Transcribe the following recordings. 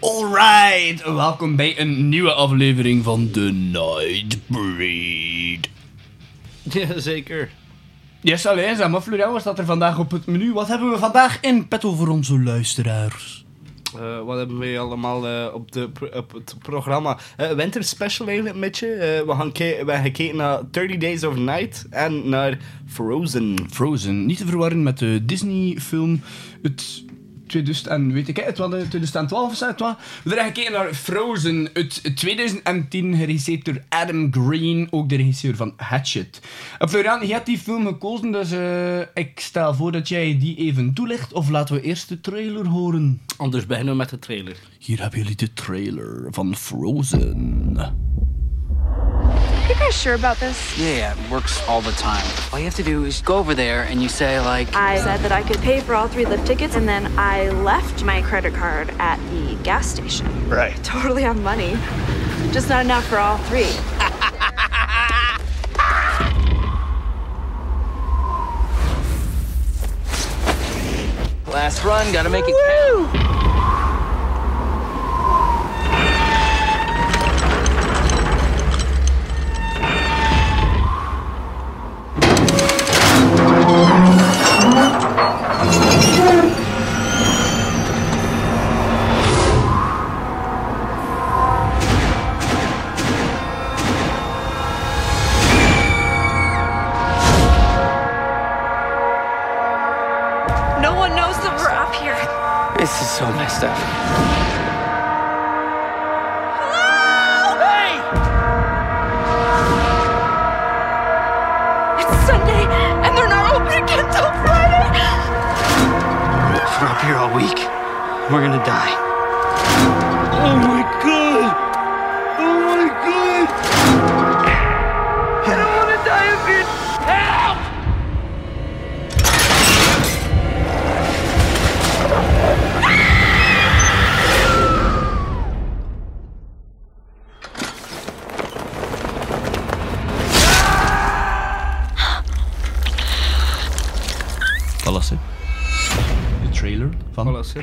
Alright, welkom bij een nieuwe aflevering van The Nightbreed. Jazeker. Yes, alleen, zeg maar Florian, wat staat er vandaag op het menu? Wat hebben we vandaag in petto voor onze luisteraars? Eh, wat hebben we allemaal eh, op, de, op het programma? Eh winter special eigenlijk met je. We, gaan we hebben gekeken naar 30 Days of Night en naar Frozen. Frozen, niet te verwarren met de Disney-film Het 2000 en weet ik het, wat, eh, 2012 is het wat? We hebben gekeken naar Frozen uit 2010, geregisseerd door Adam Green, ook de regisseur van Hatchet. En Florian, je hebt die film gekozen, dus eh, ik stel voor dat jij die even toelicht, of laten we eerst de trailer horen. Anders beginnen we met de trailer. Hier hebben jullie de trailer van Frozen. You guys sure about this? Yeah, yeah, it works all the time. All you have to do is go over there and you say, like, I said that I could pay for all three lift tickets, and then I left my credit card at the gas station. Right. Totally on money. Just not enough for all three. last run, gotta make it count.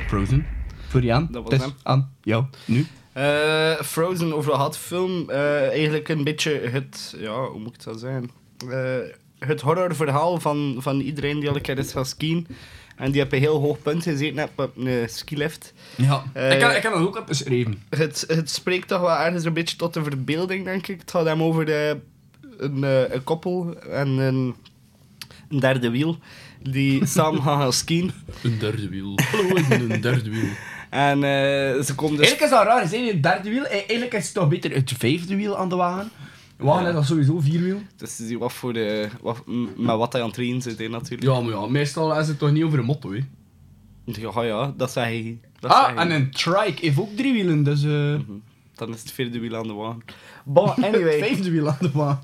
Frozen. Florian, Dat was hem. aan jou, nu. Eh, Frozen, over had film. eh, eigenlijk een beetje het, ja, hoe moet ik dat zeggen? Eh, het horrorverhaal van, van iedereen die al een keer is gaan skiën. En die op een heel hoog punt gezeten op een skilift. Ja. Ik, kan, ik kan dat ook op beschreven. Het, het spreekt toch wel ergens een beetje tot de verbeelding, denk ik. Het gaat hem over de, een, eh, een koppel en een, een derde wiel die samen gaan gaan skiën. Een derde wiel. Hallo, een derde wiel. En eh, ze komen dus... Eigenlijk is dat raar, is het derde wiel. Eh, Eigenlijk is het toch beter het vijfde wiel aan de wagen. De wagen is dat sowieso vierwiel. Dus zien wat voor de... Wat, met wat hij aan het trainen zit, natuurlijk. Ja, maar ja, meestal is het toch niet over een motto, hè. Ja, ja, dat zei hij. Dat Ah, zei hij. en een trike heeft ook drie wielen, dus... eh Dan is het vierde wiel aan de wagen. Bon, anyway. het vijfde wiel aan de wagen.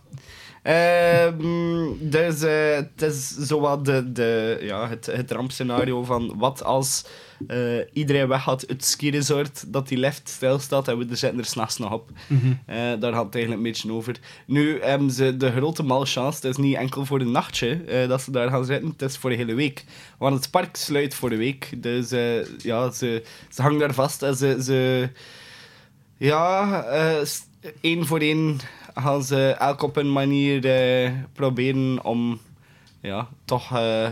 Ehm, dus eh, het is zowat de, de, ja, het, het rampscenario van wat als eh, iedereen weg uit het skiresort, dat die lift stilstaat en we er zitten er s'nachts nog op. Eh, daar gaat het eigenlijk een beetje over. Nu hebben ze de grote malchance, het is niet enkel voor een nachtje dat ze daar gaan zitten, het is voor de hele week. Want het park sluit voor de week, dus ja, ze, ze hangen daar vast en ze... ze ja, één voor één gaan ze elk op een manier eh, proberen om ja, toch eh,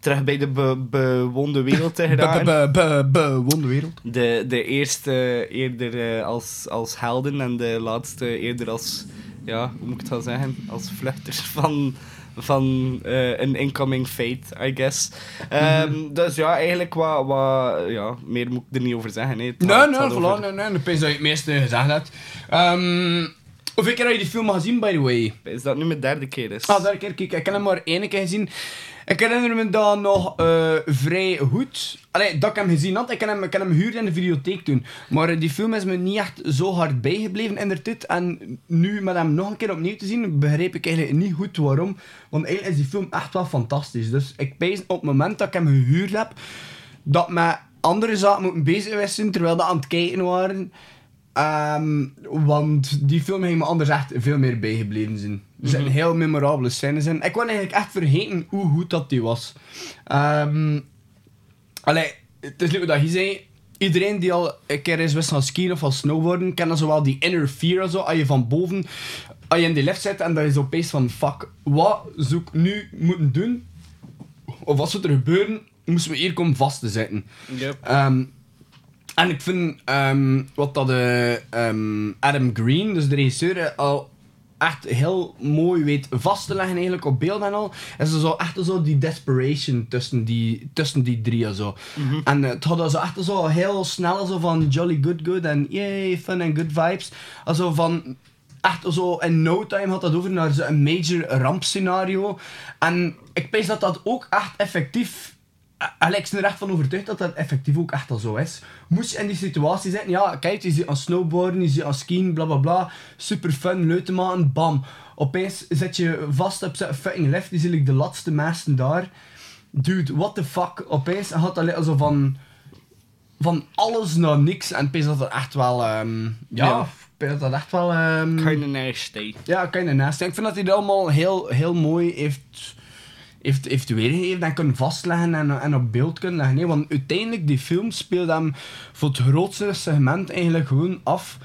terug bij de be- bewoonde wereld te geraken. Be- be- be- Bewoonde wereld. De, de eerste eerder eh, als, als helden en de laatste eerder als, ja, hoe moet ik dat zeggen, als vluchters van, van een incoming fate, I guess. Ehm, Dus ja, eigenlijk wat, wat, ja, meer moet ik er niet over zeggen. Het Nee, nee, het over- voilà, nee, nee. Ik denk dat je het meeste gezegd hebt. Ehm, Hoeveel keer heb je die film al gezien, by the way? Is dat nu mijn derde keer is? Ah, daar keer, kijk, ik heb hem maar één keer gezien. Ik herinner me dat nog eh, vrij goed. Allee, dat ik hem gezien had, ik kan hem, ik kan hem huren in de videotheek toen. Maar eh, die film is me niet echt zo hard bijgebleven in de tijd. En nu met hem nog een keer opnieuw te zien, begreep ik eigenlijk niet goed waarom. Want eigenlijk is die film echt wel fantastisch. Dus ik pees op het moment dat ik hem gehuurd heb, dat met andere zaken moeten bezig zijn terwijl we aan het kijken waren. Ehm, want die film heeft me anders echt veel meer bijgebleven zijn. Er zijn heel memorabele scènes in. Ik kon eigenlijk echt vergeten hoe goed dat die was. Ehm allee, het is leuk dat je zei. Iedereen die al een keer is wist gaan skiën of van snowboarden, kent dan zowel die inner fear zo. Als je van boven, als je in die lift zit en dat je zo opeens van fuck, wat zou ik nu moeten doen? Of wat zou er gebeuren? Moesten we hier komen vast te zitten. Yep. Ehm, en ik vind ehm, wat dat eh, ehm, Adam Green, dus de regisseur, eh, al echt heel mooi weet vast te leggen eigenlijk op beeld en al. En zo, zo echt zo die desperation tussen die, tussen die drie en zo. En eh, het had zo echt zo heel snel zo van jolly good good en yay, fun and good vibes. Also van echt zo in no time had dat over naar zo'n major rampscenario. En ik pees dat dat ook echt effectief Ben er echt van overtuigd dat dat effectief ook echt al zo is. Moest je in die situatie zitten, ja, kijk, je zit aan snowboarden, je zit aan skiën, bla bla bla, super fun, leuk te maken, bam. Opeens zit je vast op zo'n fucking lift, die zie ik de laatste mensen daar. Dude, what the fuck, opeens had dat al zo van, van alles naar niks. En opeens dat dat echt wel, ehm, ja, Ja. dat dat echt wel... ehm, Kinda nasty. ja, kan je naast. Ik vind dat hij dat allemaal heel, heel mooi heeft, heeft, heeft weergegeven en kunnen vastleggen en, en op beeld kunnen leggen. Nee, want uiteindelijk, die film speelt hem voor het grootste segment eigenlijk gewoon af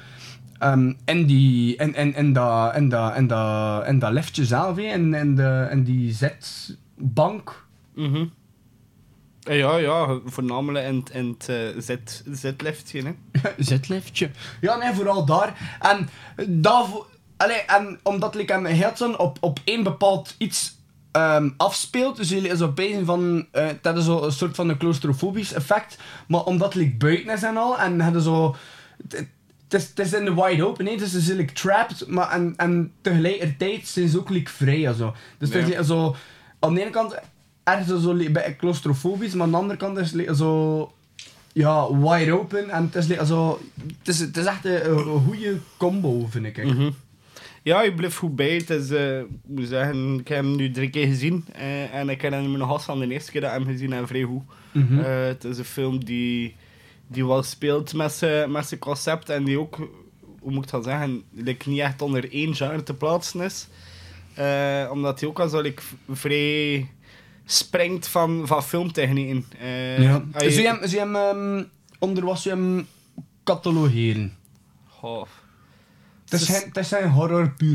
ehm, in, die, in, in, in, dat, in, dat, in, dat, in dat liftje zelf, hè, in, in, de, in die zetbank. Mhm. Eh, Ja, ja, voornamelijk in, in het eh, zit, zitliftje, hè. Zetliftje. Ja, nee, vooral daar. En, daarvoor, allee, en omdat ik hem heel zo op, op één bepaald iets ehm, afspeelt, dus jullie is op bezig van, eh, dat is zo een soort van een claustrofobisch effect, maar omdat het buiten is en al, en hadden zo... Het is, in de wide open, hè, dus ze zijn like, trapped, maar en, en tegelijkertijd zijn ze ook like, vrij en zo. Dus het is zo... Aan de ene kant ergens zo like, bij claustrofobisch, maar aan de andere kant is het zo ja, wide open. En het is, zo, het is, het is echt een, een goede combo, vind ik. Ja, je blijft goed bij. Het is, eh, ik moet zeggen, ik heb hem nu drie keer gezien. eh, en ik herinner me nog als van de eerste keer dat ik hem gezien heb, vrij goed. Mhm. Eh, het is een film die, die wel speelt met zijn met zijn concept. En die ook, hoe moet ik dat zeggen, like, niet echt onder één genre te plaatsen is. Omdat hij ook al zo like, vrij springt van, van filmtechnieken. Ja. Zou je hem, zou je hem ehm, onder zou je hem catalogeren? Goh. Het is, het is geen horror puur.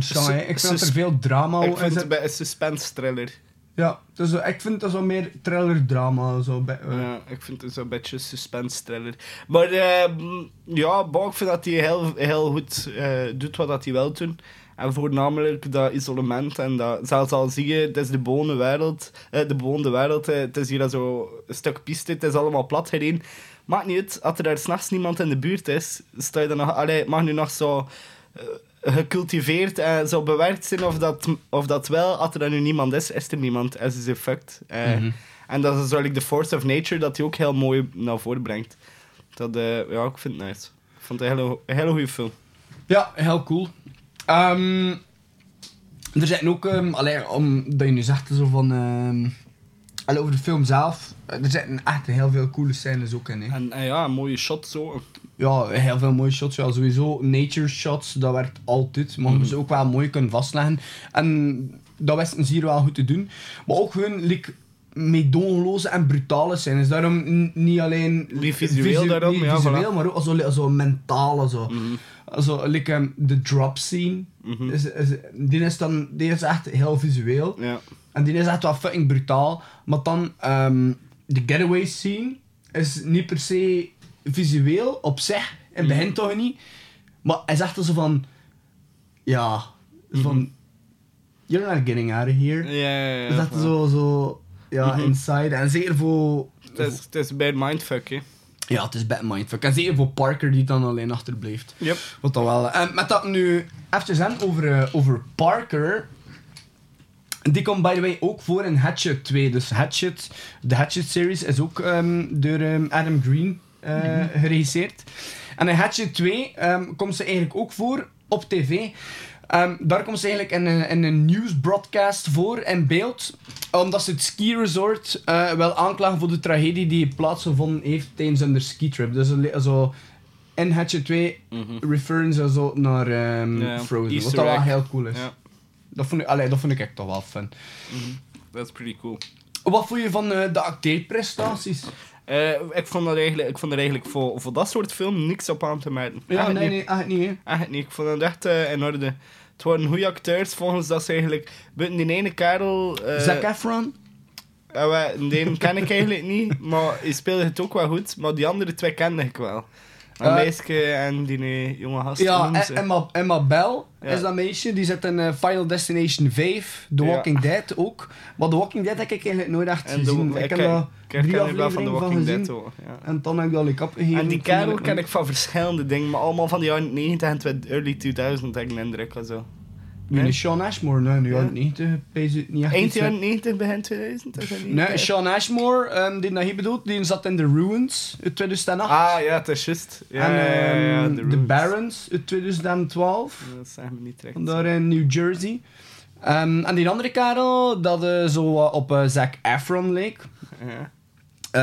Ik vind dat er veel drama ik in vind het bij een suspense thriller. Ja, dus, ik vind dat zo meer thriller-drama. Zo, bij, eh. Ja, ik vind het zo'n beetje suspense thriller. Maar eh, mm, ja, Bon, ik vind dat hij heel, heel goed eh, doet wat dat hij wil doen. En voornamelijk dat isolement en dat, zelfs al zie je, het is de bewoonde wereld, eh, de bewoonde wereld, het is hier zo een stuk piste, het is allemaal plat gereden. Maakt niet uit, als er daar s'nachts niemand in de buurt is, sta je dan nog, allee, mag nu nog zo gecultiveerd en zo bewerkt zijn of dat, of dat wel, als er dan nu niemand is, is er niemand, en ze zijn fucked. Eh, En dat is eigenlijk de force of nature dat hij ook heel mooi naar voren brengt. Dat, eh, ja, ik vind het nice. Ik vond het een hele, hele goede film. Ja, heel cool. Ehm, er zijn ook, um, allee, omdat je nu zegt zo van, ehm, allee, over de film zelf, eh, er zitten echt heel veel coole scènes ook in. Hè. En, en ja, mooie shot zo. Ja, heel veel mooie shots. Ja, sowieso nature shots, dat werkt altijd. Maar ze ook wel mooi kunnen vastleggen. En dat wisten ze hier wel goed te doen. Maar ook gewoon, like, meedogenloze en brutale scènes. Daarom niet alleen... Visueel daarom, niet ja, visueel, voilà. maar ook zo, zo mentale zo. Zo, like, um, de drop scene. Mhm. is, is, die, is dan, die is echt heel visueel. Ja. En die is echt wel fucking brutaal. Maar dan, ehm, de getaway scene is niet per se visueel op zich. In het begin toch niet. Maar hij zegt er zo van... Ja, van... You're not getting out of here. Ja, ja, ja. Dus dat ja. zo, zo... Ja, Mhm. inside. En zeker voor... Het is, is bij mindfuck, hè. Ja, het is bad mindfuck. En zeker voor Parker die dan alleen achterblijft. Yep. Wat dan wel. En met dat nu even aan over, eh, over Parker. Die komt by the way ook voor in Hatchet 2. Dus Hatchet, de Hatchet series is ook ehm, door ehm, Adam Green eh, geregisseerd. En in Hatchet 2 ehm, komt ze eigenlijk ook voor op tv. Daar komt ze eigenlijk in een, in een nieuwsbroadcast voor in beeld. Omdat ze het ski resort eh, wel aanklagen voor de tragedie die plaatsgevonden heeft tijdens hun skitrip. Dus een le- zo in Hatchet 2 referen ze zo naar Frozen. Wat dat wel heel cool is. Dat, vond ik, allee, dat vond ik echt toch wel fun. dat is pretty cool. Wat vond je van eh, de acteerprestaties? Eh, ik vond er eigenlijk, ik vond er eigenlijk voor, voor dat soort film niks op aan te merken. Ja, nee, niet. nee, echt niet. Hè? Echt niet. Ik vond het echt eh, in orde. Het waren goede acteurs, volgens dat ze eigenlijk... Buiten die ene kerel... Zac Efron? die ken ik eigenlijk niet, maar hij speelde het ook wel goed. Maar die andere twee kende ik wel. Een Eh, meisje en die jonge gast. hoe Ja? Emma, Emma Bell is dat meisje. Die zit in eh, Final Destination 5. The. Walking Dead ook. Maar The Walking Dead heb ik eigenlijk nooit echt gezien. ik heb ken- daar drie er wel van The afleveringen van, Walking gezien. Dead ook, ja. En dan heb ik dat ik opgegeven. En die kerel ken ik van verschillende dingen, maar allemaal van de jaren 90 en early 2000 heb ik een indruk. Also. Nee, Nee? Sean Ashmore, nee, nu Ja. jaren 90. pees het niet echt Eind iets, hè. jaren 90, begin 2000? Is dat niet? Nee, Sean Ashmore, ehm, die dat hier bedoelt, die zat in The Ruins uit 2008. Ah ja, het is juist. Ja, en ja, ja, ja, ehm, The. Barons uit 2012. Dat zeggen we niet direct. Daar in New Jersey. Ehm, en die andere kerel, dat eh, zo op eh, Zac Efron leek. Ja.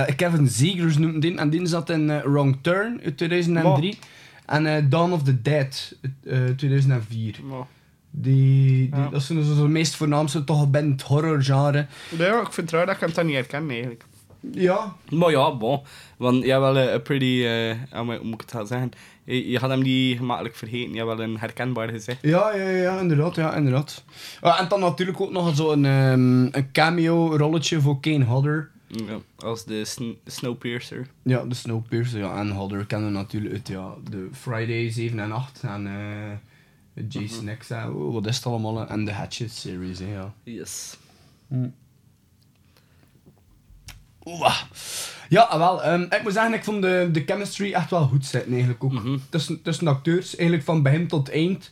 Eh, Kevin Zegers noemde die. En die zat in eh, Wrong Turn uit 2003. En eh, Dawn of the Dead uit eh, 2004. Maar, Die, die, Ja. Dat zijn zo de meest voornaamste toch het horrorgenre. ja, ik vind het raar dat ik hem dan niet herken eigenlijk. Ja. Maar ja, bon. Want jij wel een pretty... eh, hoe moet ik het gaan zeggen? Je, je gaat hem niet gemakkelijk vergeten. Je hebt wel een herkenbaar gezicht. Ja, ja, ja, inderdaad, ja, inderdaad. Ah, en dan natuurlijk ook nog zo'n ehm, een cameo-rolletje voor Kane Hodder. Ja, als de sn Snowpiercer. Ja, de Snowpiercer, ja, en Hodder kennen we natuurlijk uit ja, de Friday 7 en 8 en eh Jason X, hè, oh, wat is het allemaal, en de Hatchet series, hè, ja. Yes. Oeh. Ja, ah, wel, ehm, ik moet zeggen, ik vond de, de chemistry echt wel goed zitten eigenlijk ook. Mhm. tussen, tussen de acteurs, eigenlijk van begin tot eind.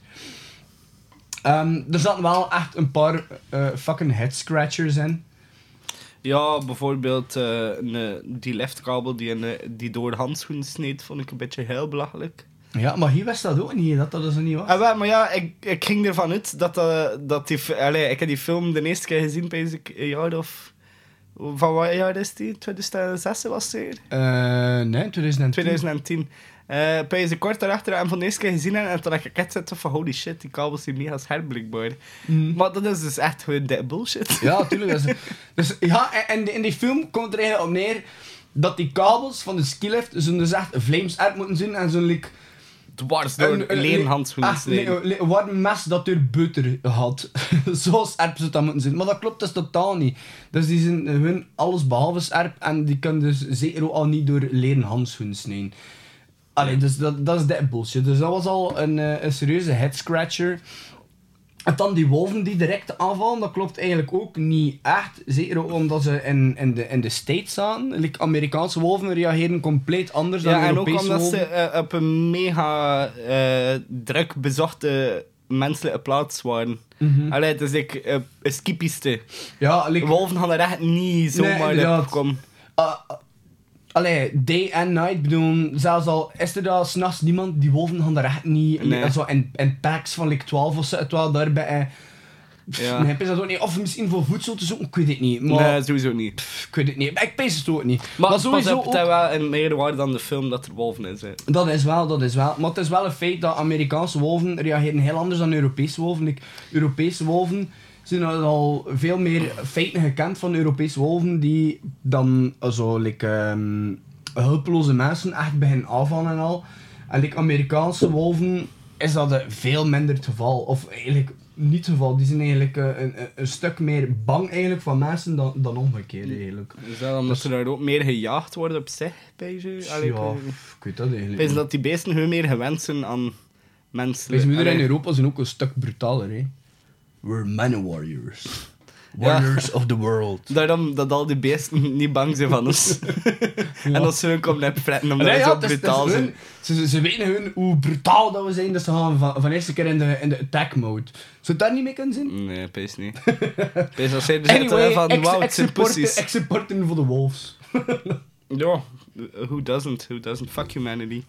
Ehm, er zaten wel echt een paar eh, fucking head scratchers in. Ja, bijvoorbeeld eh, een, die leftkabel die, een, die door de handschoen sneed, vond ik een beetje heel belachelijk. Ja, maar hier wist dat ook niet, dat dat dus niet was. Ah, wel, maar ja, ik, ik ging ervan uit dat, eh, dat die... Allee, ik heb die film de eerste keer gezien, bij een jaar of... Van wat jaar is die? 2006 was het weer? Eh, nee, 2010. 2010. Eh bij ze kort daarachter en van de eerste keer gezien en toen dacht ik echt zitten van holy shit, die kabels zijn mega scherp blijkbaar. Mm. Maar dat is dus echt gewoon de bullshit. Ja, tuurlijk. Dat is, dus, ja, en- in die film komt er eigenlijk op neer dat die kabels van de skilift zo'n dus echt vlamesarp moeten zijn en zo'n like, Dwars door een leren handschoenen echt, nee, nee, een mes dat door butter had. Zo scherp zou dat moeten zijn. Maar dat klopt dus totaal niet. Dus die zijn hun alles behalve scherp en die kunnen dus zeker ook al niet door leren handschoenen snijden. Allee, dus dat, dat is de bullshit. Dus dat was al een, eh, een serieuze head scratcher. En dan die wolven die direct aanvallen, dat klopt eigenlijk ook niet echt. Zeker omdat ze in, in, de, in de States. Like, Amerikaanse wolven reageren compleet anders dan Ja, en ook Europese omdat wolven. ze eh, op een mega eh, druk bezochte menselijke plaats waren. Mhm. Allee, het is like, eh, een skipiste. Ja, like, Wolven gaan er echt niet zomaar Nee, op komen. Uh, allee, day and night, bedoel, zelfs al is er daar s'nachts niemand, die wolven gaan daar echt niet, Nee. zo in, in packs van like 12 of zo, terwijl daarbij, eh, Ja. nee, dat ook niet, of misschien voor voedsel te zoeken, ik weet het niet, maar, Nee, sowieso niet. pff, ik weet het niet, ik pees het ook niet. Maar, Maar, sowieso pas op, ook- wel een meerwaarde dan de film dat er wolven in zitten. Dat is wel, dat is wel. Maar het is wel een feit dat Amerikaanse wolven reageren heel anders dan Europese wolven. Like, Europese wolven zijn al veel meer feiten gekend van Europese wolven die dan eh, zo like, ehm, hulpeloze mensen echt beginnen aanvallen en al. En like, Amerikaanse wolven is dat eh, veel minder het geval. Of eigenlijk niet het geval. Die zijn eigenlijk eh, een, een, stuk meer bang eigenlijk van mensen dan, dan omgekeerd eigenlijk. Is dat omdat er daar ook meer gejaagd worden op zich bij ze? Allee, ik ja, ik weet dat eigenlijk niet. dat die beesten gewoon meer gewend zijn aan mensen. Deze moeder in Europa zijn ook een stuk brutaler, hè. We're man warriors. Warriors of the world. Daarom dat al die beesten niet bang zijn van ons. En als ze hun komen net fretten omdat Nee, ja, zo brutaal zijn. hun- ze, weten hun hoe brutaal dat we zijn, dus ze gaan van, van eerste keer in de, in de attack mode. Zou het daar niet mee kunnen zijn? Nee, pees niet. Pees als zij er zitten Anyway, van, ex, het ex zijn pussies. ex supporten voor de Wolves. Ja, who doesn't? Who doesn't? Fuck humanity.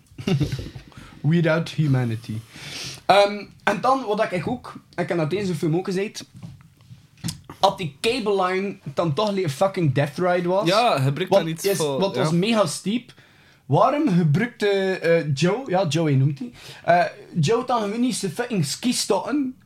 Without humanity. Ehm, en dan, wat ik ook, ik heb dat deze film ook gezegd, had die cable line dan toch een fucking death ride was. Ja, gebruik niet is, voor... Wat ja. was mega steep. Waarom gebruikte eh, Joe, ja, Joey noemt hij, eh, Joe dan gewoon niet zijn fucking ski stotten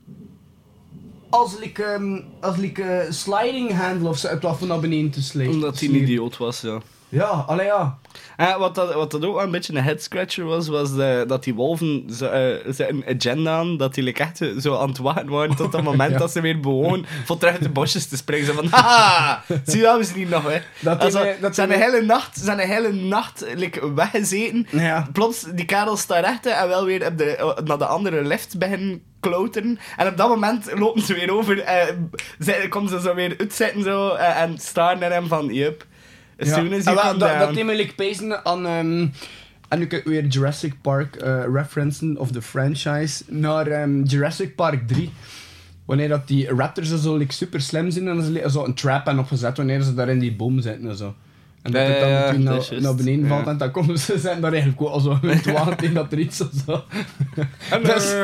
als like, ehm, als eh, sliding handle of zo, was van naar beneden te slijten. Omdat hij een idioot was, ja. Ja, allee ja. En wat dat, wat dat ook wel een beetje een headscratcher was, was de, dat die wolven ze, eh, ze een agenda aan, dat die like echt zo aan het wachten waren tot het moment Ja. dat ze weer bewoon voor terug uit de bosjes te springen. Zo van, haha, zie je zijn hier nog, hè. Dat Also, die me- dat ze zijn die een hele nacht, ze zijn een hele nacht like, weggezeten. Ja. Plots, die kerel staat rechten en wel weer op de, naar de andere lift beginnen klauteren. En op dat moment lopen ze weer over, eh, ze, komen ze zo weer uitzetten zo, eh, en staren naar hem van, yup. As soon as En you come dat, down. dat deed me like pezen aan... en nu kan ik weer Jurassic Park eh referencen, of de franchise, naar ehm, Jurassic Park 3. Wanneer dat die raptors er zo like, super slim zijn, en er zo een trap en opgezet wanneer ze daar in die boom zitten en zo. En dat het dan meteen dat naar, beneden ja. valt en dan komen ze zijn daar eigenlijk ook al zo met water tegen dat er iets of zo. Dus-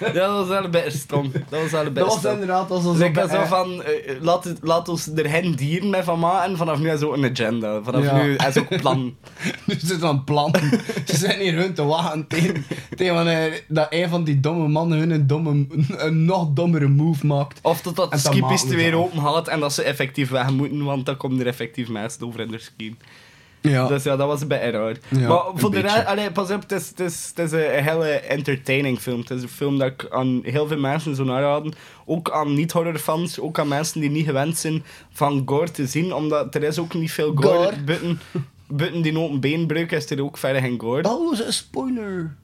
ja, dat was wel een beetje stom. Dat was wel een beetje Dat was inderdaad als zo... Dus ik was eh, zo van, eh, laat, laat ons er geen dieren mee van maken. Vanaf nu is ook een agenda. Vanaf Ja. nu is ook plan. Nu is het een plan. Ze zijn hier hun te wachten tegen, tegen wanneer dat een van die domme mannen hun een, domme, een nog dommere move maakt. Of dat dat En skipiste weer open gaat en dat ze effectief weg moeten, want dan komen er effectief mensen over in de ski. Ja. Dus ja, dat was een beetje raar. Ja, maar voor de rest, allee, pas op, het is, het, is, het is een hele entertaining film. Het is een film dat ik aan heel veel mensen zou aanraden. Ook aan niet-horrorfans, ook aan mensen die niet gewend zijn van gore te zien. Omdat er is ook niet veel gore. Gore. Buiten, buiten die open beenbreuk is er ook verder geen gore. Oh, een spoiler.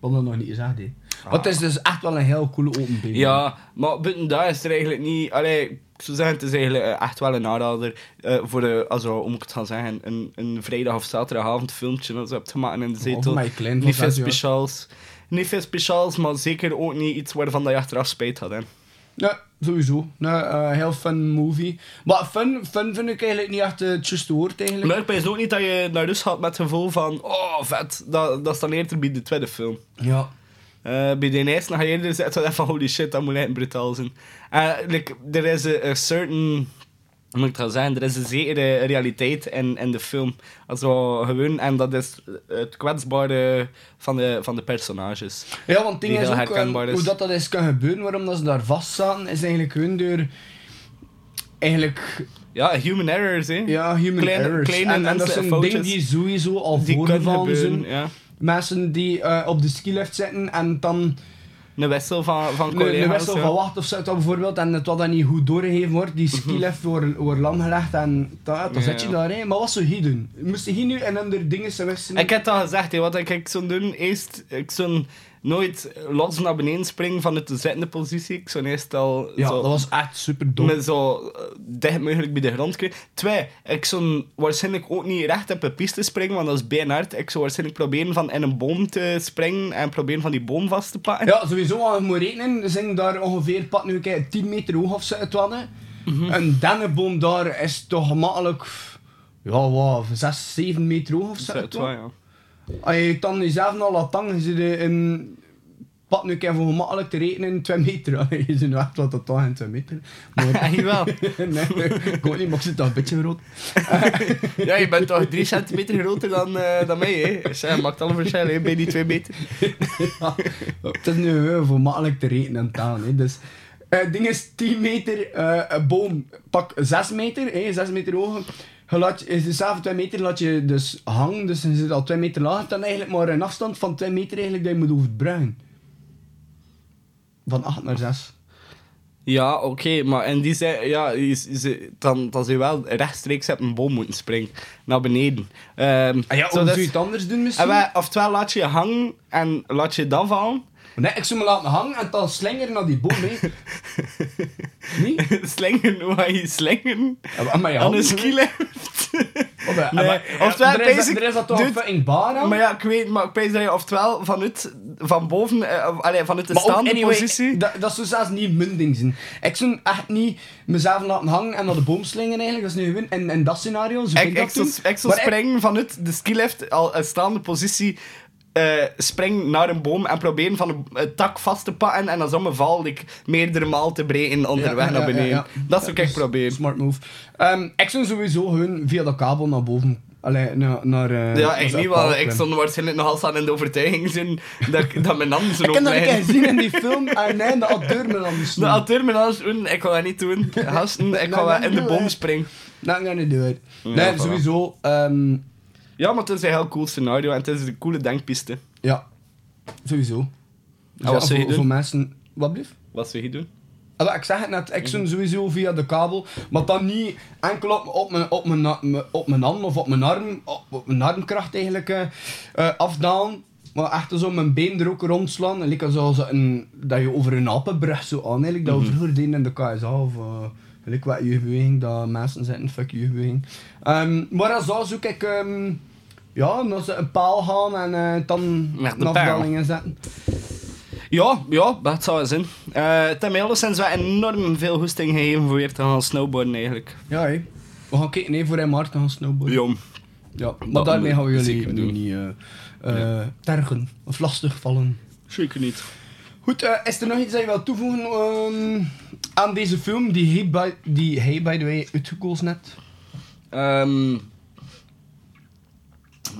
Wat dat nog niet gezegd, hè. Want het is dus echt wel een heel coole open been. Ja, maar buiten daar is er eigenlijk niet... Allee, zou zeggen, het is eigenlijk eh, echt wel een aanrader eh, voor de, also, moet ik het gaan zeggen, een, een vrijdag of zaterdagavond filmpje dat ze hebt gemaakt in de zetel. klein niet veel speciaals. Niet veel speciaals, maar zeker ook niet iets waarvan dat je achteraf spijt had. Hè. Ja, sowieso. Eh, heel fun movie. Maar fun, fun vind ik eigenlijk niet echt eh, het juiste woord, eigenlijk. Maar ik weet ook niet dat je naar rust gaat met het gevoel van, oh vet, dat, dat is dan eerder bij de tweede film. Ja. Eh, bij de eerste ga je eerder zitten van holy shit, dat moet echt brutaal zijn. Eh, like, er is een een certain, moet ik dat zeggen, er is een zekere realiteit in, in de film. Also, gewoon, en dat is het kwetsbare van de, van de personages. Ja, want het ding is ook, is. hoe dat, dat is kan gebeuren, waarom dat ze daar vast zaten, is eigenlijk hun door... Eigenlijk, Ja, human errors, hè. ja, human Kleine- errors. kleine en, en dat zijn dingen die sowieso al voorgevallen gebeuren, zijn. ja. Mensen die eh, op de skilift zitten en dan Een wissel van, van collega's. een wissel ja. van wacht of zo dat bijvoorbeeld en het wat dan niet goed doorgegeven wordt, die skilift wordt, wordt lam gelegd en dat, dan zit je daar. Hè. Maar wat zou hij doen? Moest hij nu en ander dingen wissen? Ik heb dat gezegd, hè, wat ik, ik zou doen, eerst, ik zou nooit los naar beneden springen vanuit de zittende positie. Ik zou eerst al ja, zo, dat was echt super dom. met zo eh, dicht mogelijk bij de grond krijgen. Twee, ik zou waarschijnlijk ook niet recht op een piste springen, want dat is bijna hard. Ik zou waarschijnlijk proberen van in een boom te springen en proberen van die boom vast te pakken. Ja, sowieso, als je moet rekenen, zijn daar ongeveer, pak nu kijk, 10 meter hoog of zo hadden. Mhm. Een dennenboom daar is toch gemakkelijk, ja, wat, 6, 7 meter hoog of zo. Wel, ja. Als je dan jezelf al laat hangen, zit je in, pak nu kijk, voor gemakkelijk te rekenen, 2 meter. je zit nu echt wat totaal in 2 meter. Maar, Jawel. nee, ik weet niet, maar ik zit toch een beetje groot. Ja, je bent toch drie centimeter groter dan, eh, dan mij, hè? Zeg, maakt alle verschil, hè, bij die twee meter. Ja, het is nu eh, voor makkelijk te rekenen en taal. Hè. Dus, eh, het ding is 10 meter, eh, een boom, pak 6 meter, hè, 6 meter hoog. Je laat, is dezelfde 2 meter laat je dus hangen, dus je zit al 2 meter lager. Dan eigenlijk maar een afstand van 2 meter eigenlijk dat je moet overbruggen. Van 8 naar 6. Ja, oké, maar in die zin, ja, je, je- dan, dan zou je wel rechtstreeks op een boom moeten springen, naar beneden. Ah ja, zou je het anders doen en misschien? wij, oftewel laat je je hangen en laat je dan vallen, Nee, ik zou me laten hangen en dan slingeren naar die boom, hè. Niet? slingeren, hoe ga je slingeren? Ja, maar ja, Aan een skilift? Of, eh, Nee, oftewel, er, is, basic- er is dat toch een dude, fucking baan aan? Maar ja, ik weet, maar ik weet dat je oftewel vanuit, van boven, of- allee, vanuit de Maar staande anyway, positie... Dat, dat zou zelfs niet mijn ding zijn. Ik zou echt niet mezelf laten hangen en naar de boom slingen eigenlijk. Dat is nu gewoon in, in dat scenario. Zo Ik, ik, ik, dat zou, ik zou springen vanuit de skilift, al een staande positie, eh springen naar een boom en proberen van een, tak vast te pakken en dan zo mijn val ik meerdere maal te breken onderweg Ja, naar beneden. ja. Dat zou ik dus- proberen. Smart move. Ehm, ik zou sowieso hun via de kabel naar boven. Allee, naar... naar eh, Ja, ik niet, want ik stond waarschijnlijk nog altijd in de overtuiging zijn dat, dat mijn handen zo Ik heb dat een liggen. gezien in die film en nee, de acteur me dan De auteur mijn handen doen, ik ga dat niet doen. Gasten, ik ga wel in de boom springen. Dat ga ik niet doen. Nee, sowieso. ehm, Ja, maar het is een heel cool scenario en het is een coole denkpiste. ja, sowieso. Dus wat zou je voor, doen? voor mensen... Wat blieft? Wat zou je doen? Ah, ik zeg het net, ik zou sowieso via de kabel, maar dan niet enkel op, op, mijn, op, mijn, op mijn hand of op mijn arm, op, op mijn armkracht eigenlijk eh, eh, afdalen, maar echt zo mijn been er ook rondslaan. En like zoals een, dat je over een apenbrug zo aan, eigenlijk, dat we vroeger deden in de KSA of uh, like wat jeugdbeweging, dat mensen zeggen, fuck jeugdbeweging. Ehm maar als dat zoek ik, ehm, ja, ze een paal gaan en eh, dan afdalingen zetten. Ja, ja, dat zou zijn. Eh het heeft mij alleszins wel enorm veel goesting gegeven voor weer te gaan snowboarden eigenlijk. Ja, hé. We gaan kijken nee, voor hem hard te gaan snowboarden. Ja. Ja, maar Dat daarmee gaan we jullie nu niet eh eh, tergen of lastig vallen. Zeker niet. Goed, eh, is er nog iets dat je wil toevoegen ehm, aan deze film die hij, by, die by the way, uitgekozen hebt? Ehm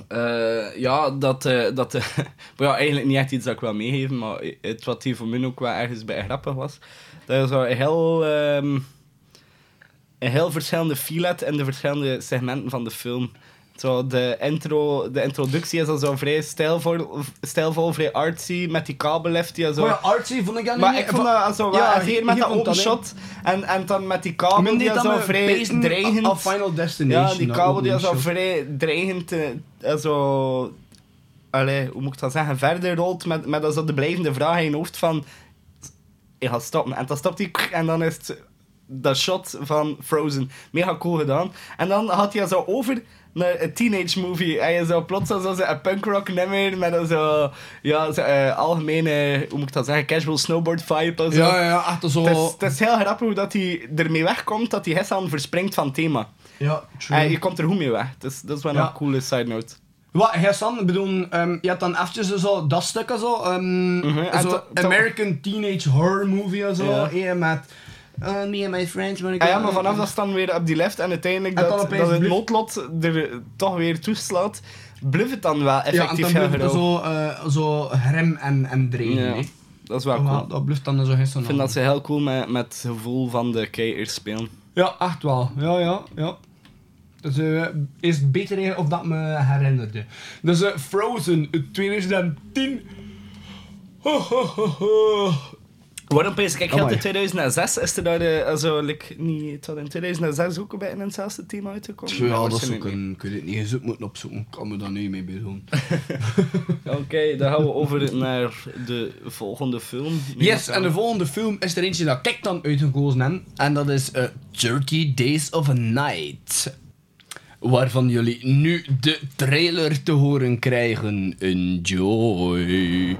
eh, ja, dat... eh dat ja, eigenlijk niet echt iets dat ik wil meegeven, maar het wat hier voor mij ook wel ergens bij grappig was. Dat is zo een heel... ehm, een heel verschillende feel in de verschillende segmenten van de film. Zo, de, intro, de introductie is al zo vrij stijlvol, stijlvol, vrij artsy, met die kabellift die zo... Oh ja, artsy vond ik dat Maar niet. ik vond dat zo wel, Ja, hier- met dat open dat, shot en, en dan met die kabel die dat zo vrij dreigend... Of Final Destination. Ja, die dat kabel die zo vrij dreigend, eh, zo... Allee, hoe moet ik dat zeggen? Verder rolt met, met zo de blijvende vraag in je hoofd van... Je gaat stoppen. En dan stopt hij en dan is het dat shot van Frozen. Mega cool gedaan. En dan had hij zo over naar een teenage movie. En je zo plots zo een punkrock nummer met een zo... Ja, zo, eh, algemene... Hoe moet ik dat zeggen? Casual snowboard vibe en zo. Ja, ja, echt zo... Het is, het is heel grappig hoe dat hij ermee wegkomt dat hij Hessan verspringt van thema. ja, true. En je komt er goed mee weg. Dus dat is wel Ja. een coole side note. Wat, Hassan, bedoel, ehm, je had dan eventjes zo dat stuk en zo, Mhm, en zo American Teenage Horror Movie en zo, eh, met uh, me and my friends. wanna Ah go- ja, maar vanaf dat dan weer op die left en uiteindelijk En dat, dat het noodlot er toch weer toeslaat, blijft het dan wel Ja, en effectief dan zo, eh, zo rem en, en dreigend, Ja, dat is wel Ja, cool. dat blijft dan zo Hassan. Ik vind dat ze heel cool met, met het gevoel van de kijkers spelen. Ja, echt wel. Ja, ja, ja. Dus eh, is het beter of dat me herinnerde. Dus eh, Frozen uit 2010. Ho, ho, ho, ho. Waarom pees ik? Had in 2006 is er daar de, also, like, niet, het in 2006 ook bij in hetzelfde team uitgekomen. Ja, dat is waarschijnlijk ook een... Ik weet het niet, je moeten opzoeken. Ik kan me daar niet mee bezighouden. Oké, dan gaan we over naar de volgende film. Yes, en de volgende film is er eentje dat ik dan uitgekozen heb. En dat is eh 30 Days of a Night. Waarvan jullie nu de trailer te horen krijgen. Enjoy.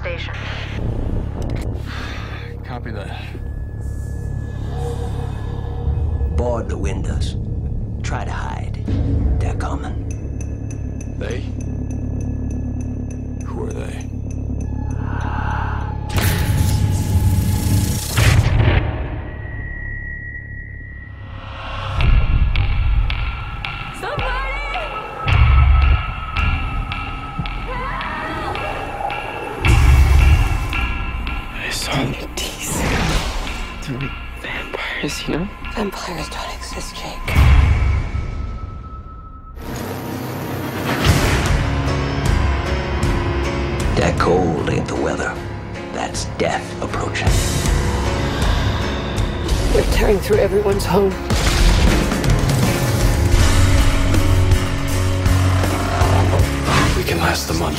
Station. Copy that. board the windows. Try to hide. They're coming. They? Home. We can last the month.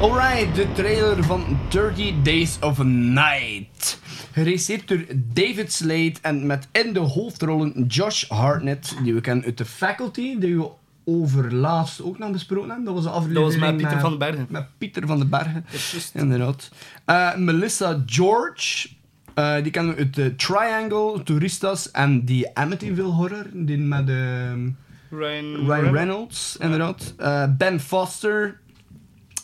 Alright, de trailer van Dirty Days of Night. Geregisseerd door David Slade en met in de hoofdrollen Josh Hartnett, die we kennen uit The Faculty, die we overlaatst ook nog besproken hebben. Dat was de aflevering Dat was met Pieter van den Bergen. Met Pieter van den Bergen, inderdaad. Eh, Melissa George, eh, die kennen we uit The Triangle, Touristas en die Amityville Horror, die met... Ryan, Ryan Reynolds, inderdaad. Eh, ben Foster.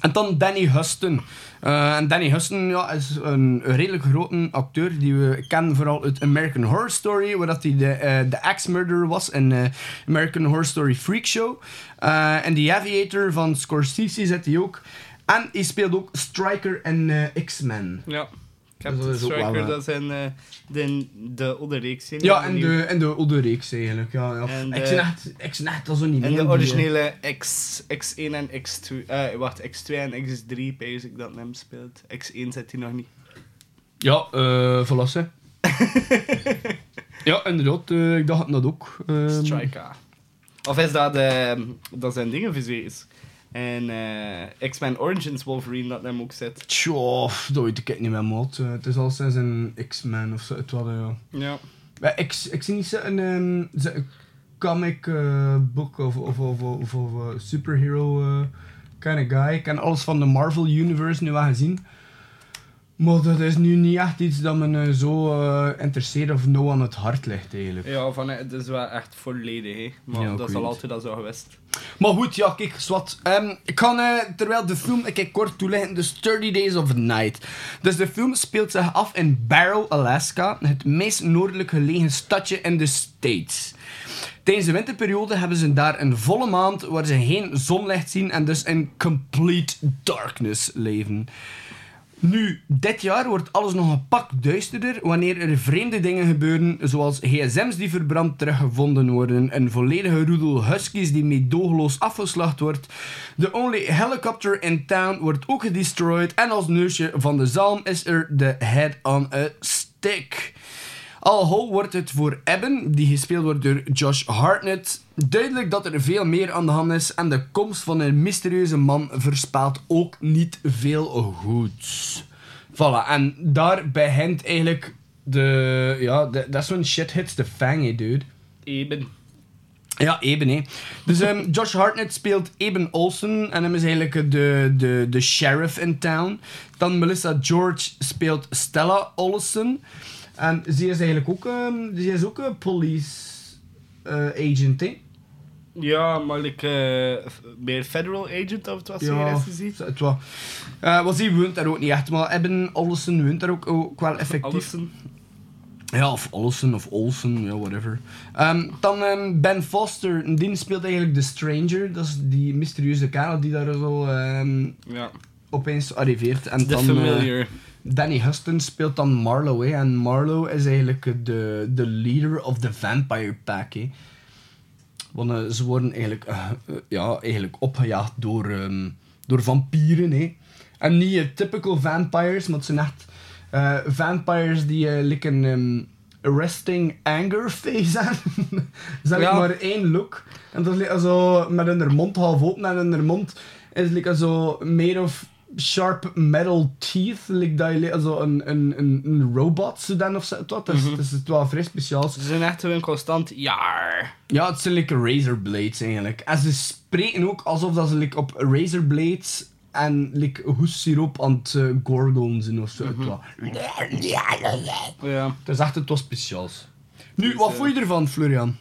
En dan Danny Huston. Eh, en Danny Huston ja, is een, redelijk grote acteur die we kennen vooral uit American Horror Story, waar dat hij de, eh, de axe-murderer was in eh, American Horror Story Freak Show. En The Aviator van Scorsese zit hij ook. En hij speelt ook Striker in X-Men. Ja. Captain dat is ook wel, Striker, eh, dat zijn eh, de, de oude reeks. hè, Ja, die en de, en de eigenlijk. Ja, ja. En ik de- zie echt, ik echt En de die, originele X, X1 en X2... eh wacht, X2 en X3, pees ik dat hem speelt. X1 zit hij nog niet. Ja, eh verlassen. ja, inderdaad, eh, ik dacht dat ook. Ehm, Striker. Of is dat, eh, dat zijn dingen is? En eh, X-Men Origins Wolverine dat hem ook zit. Tjoh, dat weet ik niet meer, maat. Eh, het is al sinds een X-Men of zo. Het was, ja. Ja. Maar ik, ik zie niet zo'n um, zo een comic eh, book of, of, of, of, of eh, superhero eh, kind of guy. Ik ken alles van de Marvel Universe nu wel gezien. Maar dat is nu niet echt iets dat me eh, zo eh, interesseert of nou aan het hart ligt eigenlijk. Ja, van, het is wel echt volledig, hè. Maar Ja, dat is al altijd al zo geweest. Maar goed, ja, kijk, zwart. Ehm, ik kan, eh, terwijl de film, ik kijk kort toelichten, dus 30 Days of Night. Dus de film speelt zich af in Barrow, Alaska, het meest noordelijk gelegen stadje in de States. Tijdens de winterperiode hebben ze daar een volle maand waar ze geen zonlicht zien en dus in complete darkness leven. Nu, dit jaar wordt alles nog een pak duisterder wanneer er vreemde dingen gebeuren, zoals gsm's die verbrand teruggevonden worden, een volledige roedel huskies die meedogenloos afgeslacht wordt, de only helicopter in town wordt ook gedestroyed en als neusje van de zalm is er de head on a stick. Al whole wordt het voor Eben, die gespeeld wordt door Josh Hartnett, duidelijk dat er veel meer aan de hand is en de komst van een mysterieuze man verspaalt ook niet veel goeds. Voilà, en daar begint eigenlijk de... Ja, dat is zo'n shit hits the fan, hè, dude. Eben. Ja, Eben, hè. Dus ehm, Josh Hartnett speelt Eben Olsen en hem is eigenlijk de, de, de sheriff in town. Dan Melissa George speelt Stella Olsen. En ze is eigenlijk ook, ehm, ze is ook een police eh, agent, hè. Ja, maar ik eh, meer federal agent of het was Ja, gezien. het was. Eh want ze woont daar ook niet echt, maar Eben Olsen woont daar ook, ook wel effectief. Allison. Ja, of Olsen of Olsen, ja, whatever. Ehm, dan ehm, Ben Foster, die speelt eigenlijk de Stranger. Dat is die mysterieuze kerel die daar zo Ja. opeens arriveert. En The dan, Familiar. eh, Danny Huston speelt dan Marlowe. En Marlowe is eigenlijk de, de leader of the Vampire Pack. Want eh, ze worden eigenlijk, eh, eh, ja, eigenlijk opgejaagd door, ehm, door vampieren. Hè. En niet typical vampires, maar het zijn echt vampires die like een ehm, arresting anger face hebben. Ze hebben Ja. maar één look. En dat is like zo met hun mond half open en hun mond is like zo meer of sharp metal teeth, like dat je zo een, een, een, een robot dan of zo. Dat is, Mhm. dat is het wel vrij speciaal. Ze zijn echt een constant jaar. Ja, het zijn like razor blades eigenlijk. En ze spreken ook alsof dat ze like, op razor blades en like, hoessiroop aan het uh, gorgon zijn of zo. Was- Ja. Het is echt het was speciaals. Nu, wat eh, vond je ervan, Florian?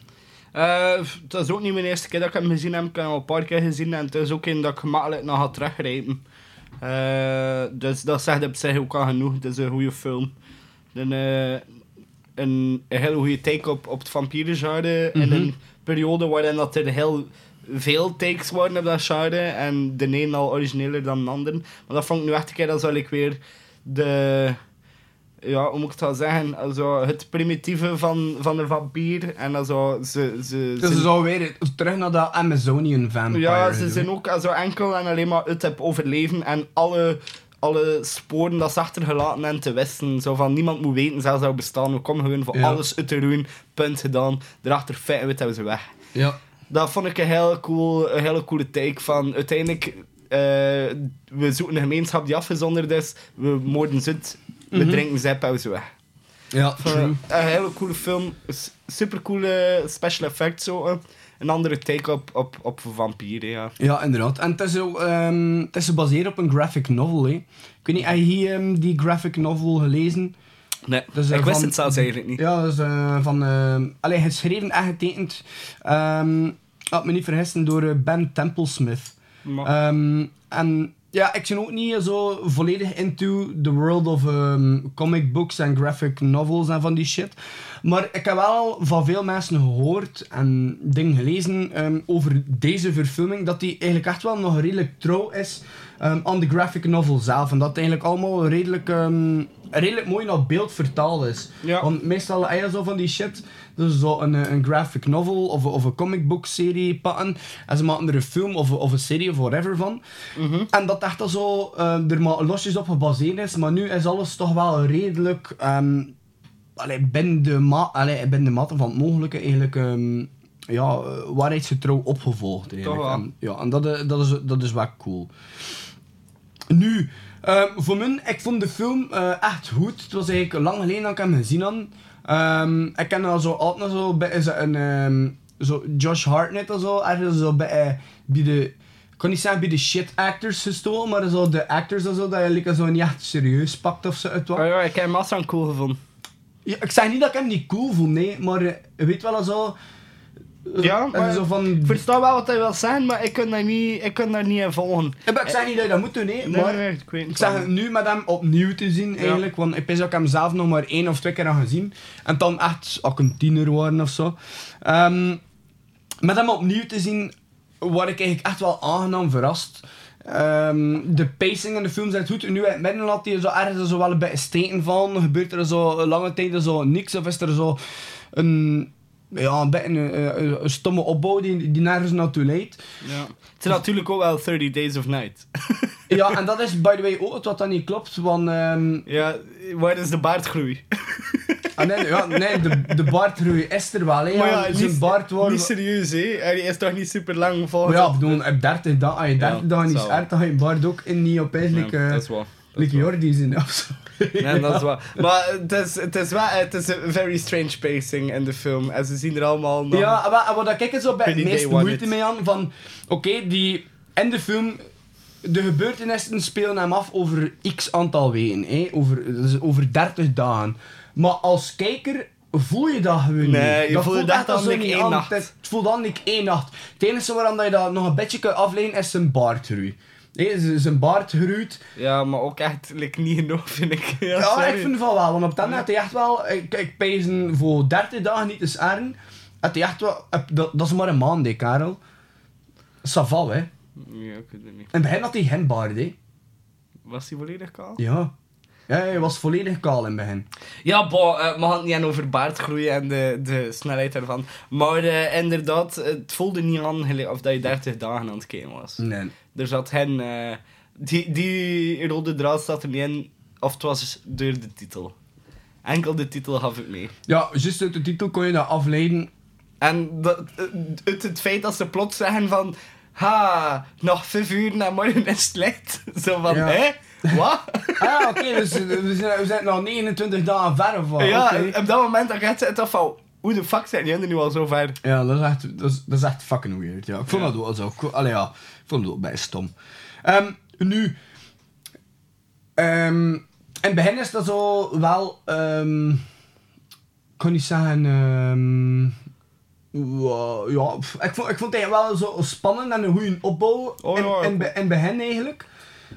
Eh, het is ook niet mijn eerste keer dat ik hem gezien heb. Ik heb hem al een paar keer gezien en het is ook een dat ik gemakkelijk nog ga teruggrijpen. Eh, dus dat zegt op zich ook al genoeg. Het is een goede film. Een, eh, een, hele goede take op, op het vampierengenre. In Mhm. een periode waarin dat er heel veel takes waren op dat genre. En de een al origineler dan de ander. Maar dat vond ik nu echt een keer dat ik weer de ja, hoe moet ik het wel zeggen? Also, het primitieve van, van de vampier. En also, ze, ze, Dus ze zou weer terug naar dat Amazonian vampire. ja, ze doen. zijn ook also, enkel en alleen maar het heb overleven. En alle, alle sporen dat ze achtergelaten en te wissen. Zo van, niemand moet weten, zelfs zou bestaan. We komen gewoon voor Ja. alles uit te doen. Punt gedaan. Daarachter feiten we hebben ze weg. Ja. Dat vond ik een hele, cool, een hele coole take van uiteindelijk eh, we zoeken een gemeenschap die afgezonderd is, we moorden ze we Mhm. drinken ze op, houden ze weg. Ja. Een hele coole film, super coole special effects zo. Een andere take op, op, op vampieren, ja. Ja, inderdaad. En het is, ook, ehm, het is gebaseerd op een graphic novel. Hè. Ik weet niet, heb je hier, ehm, die graphic novel gelezen? Nee, eh, ik wist van- het zelfs eigenlijk niet. Ja, dat is eh, van... ehm allee, geschreven en getekend, ehm had me niet vergissen, door eh, Ben Templesmith. Ehm, en ja, ik ben ook niet zo volledig into the world of ehm, comic books en graphic novels en van die shit. Maar ik heb wel van veel mensen gehoord en dingen gelezen ehm, over deze verfilming, dat die eigenlijk echt wel nog redelijk trouw is ehm, aan de graphic novel zelf. En dat het eigenlijk allemaal redelijk, redelijk mooi naar beeld vertaald is. Ja. Want meestal heb je zo van die shit, dus zo een, eh, een graphic novel of, of een comic book serie pakken en ze maken er een film of, of een serie of whatever van. En dat echt al zo eh, er maar losjes op gebaseerd is, maar nu is alles toch wel redelijk ehm allee, binnen, de ma allee, binnen de mate van het mogelijke eigenlijk ehm, ja, eh, waarheidsgetrouw opgevolgd. Eigenlijk. wel. En, ja, en dat, dat, is, dat is wel cool. Nu, ehm, voor mij, ik vond de film echt goed. Het was eigenlijk lang geleden dat ik hem gezien had. Ehm, ik ken al zo altijd zo bij zo een ehm, zo Josh Hartnett of zo, ergens zo bij, eh, bij de, ik kan niet zeggen bij de shit actors gestolen, maar zo de actors of zo, dat je like, zo niet echt serieus pakt of zo. uit wat. Oh ja, ik heb hem massa cool gevonden. Ja, ik zeg niet dat ik hem niet cool vond, nee, maar eh, je weet wel zo. Ja, maar zo van. ik versta wel wat hij wil zeggen, maar ik kan daar niet, ik kan daar niet in volgen. Ja, maar ik zeg niet dat je dat moet doen, nee, Nee, maar nee, ik weet ik zeg het nu met hem opnieuw te zien eigenlijk, want ik ik hem zelf nog maar één of twee keer gezien. En dan echt, ik een tiener waren of zo. Ehm, met hem opnieuw te zien, word ik eigenlijk echt wel aangenaam verrast. Ehm, de pacing in de film zijn goed. Nu in het midden laat hij zo ergens zo wel een beetje steken van. Gebeurt er zo lange tijd zo niks of is er zo een, ja, een beetje een, een, een stomme opbouw die, die nergens naartoe leidt. Ja. Het is natuurlijk ook wel 30 Days of Night. Ja, en dat is by the way ook het wat dat niet klopt, want... ehm, ja, waar is de baardgroei? ah, nee, ja, nee de, de baardgroei is er wel, hè. Maar ja, ja, zijn baard wordt... niet serieus, hè? Hij is toch niet super lang Maar volgens ja, ik bedoel, op 30 dagen, als je 30 Ja, dagen niet dan ga je baard ook in niet opeens, like, Ja, eh, dat is wel. like Jordi zijn of zo. Nee, dat is waar. Maar het is, het is wel het is een very strange pacing in de film. En ze zien er allemaal. Ja, en wat, ik er zo bij het moeite it. mee aan, van... Oké, die... In de film... De gebeurtenissen spelen hem af over x aantal weken, hè, over, dus over 30 dagen. Maar als kijker voel je dat gewoon Nee, niet. je dat voelt dat dan niet één aan. nacht. Het, voelt dan niet één nacht. Het enige waarom dat je dat nog een beetje kunt afleiden is zijn baardgroei. Z- zijn baard groeit. Ja, maar ook echt like, niet genoeg, vind ik. Ja, ik vind van wel. Want op dat had hij echt wel... Ik, ik voor 30 dagen niet te saren. Had hij echt wel... Dat, dat is maar een maand, hè, Karel. Saval, hè. Ja, ik weet het niet. In het begin had hij geen baard, hè. Was hij volledig kaal? Ja. Ja, hij was volledig kaal in het begin. Ja, boh, eh, we het niet aan over baardgroei en de, de snelheid daarvan. Maar eh, inderdaad, het voelde niet aan of dat je 30 dagen aan het kijken was. Nee. Er zat geen... eh, die, die rode draad zat er niet in, of het was door de titel. Enkel de titel gaf ik mee. Ja, juist uit de titel kon je dat afleiden. En dat, uit het feit dat ze plots zeggen van... ha, nog vijf uur en morgen is het licht. Zo van, Ja. hè? Wat? Ah, oké, dus eh, we zijn, we zijn nog 29 dagen ver of wat? ja, op dat moment gaat ze het af van, hoe de fuck zijn jullie nu al zo ver? Ja, dat is echt, dat is, dat is echt fucking weird. Ja. Ik vond dat wel zo. Allee, ja, ik vond het ook bij stom. Ehm, nu, ehm, in het begin is dat zo wel, ehm, ik kan niet zeggen, ehm, ja, ik vond, ik vond het eigenlijk wel zo spannend en een goede opbouw Oh, in, het begin eigenlijk.